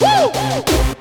Woo!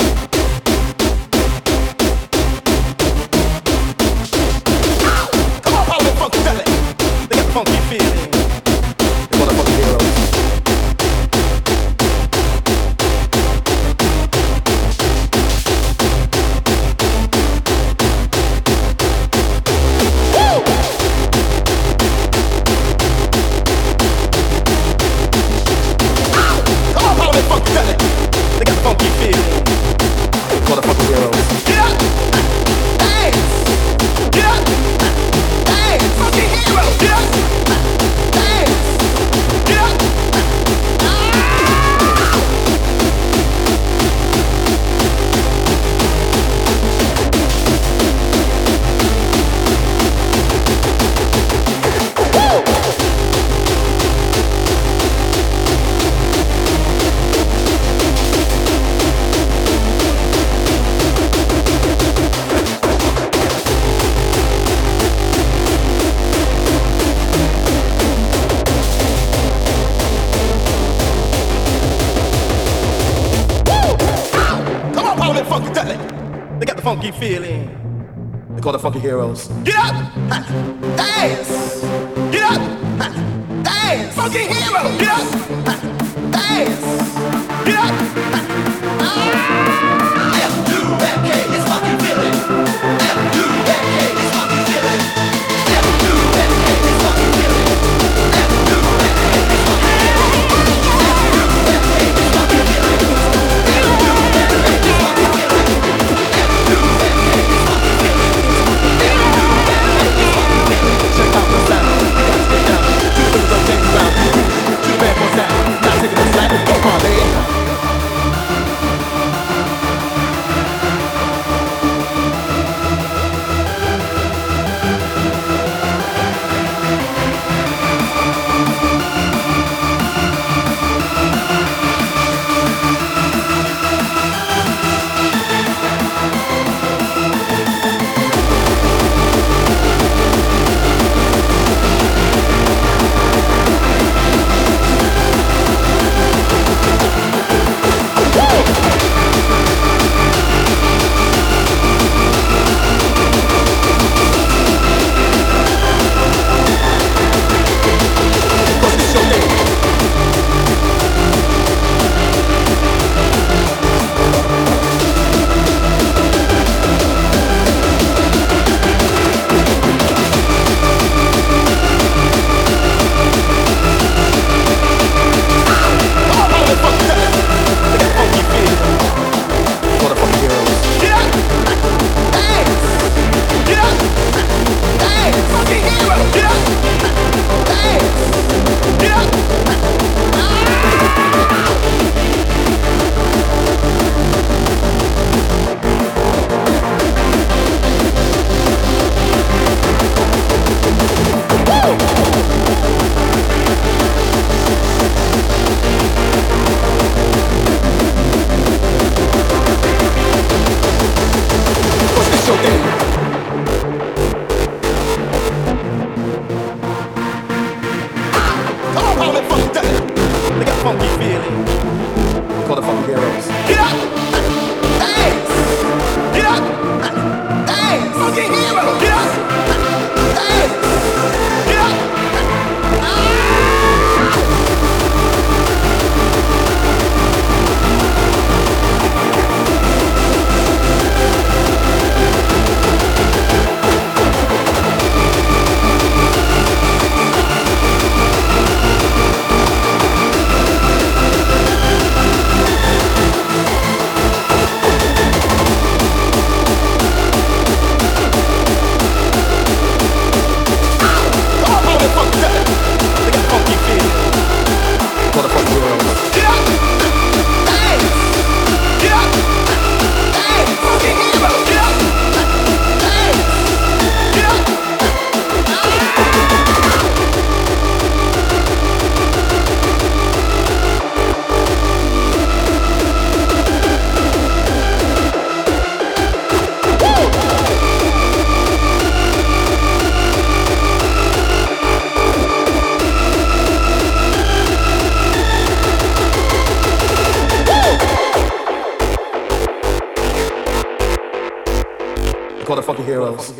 They got the funky feeling. They call the funky heroes. Get up, ha, dance. Get up, ha, dance. Funky hero. Get up, ha, dance. Get up. Call the funky heroes.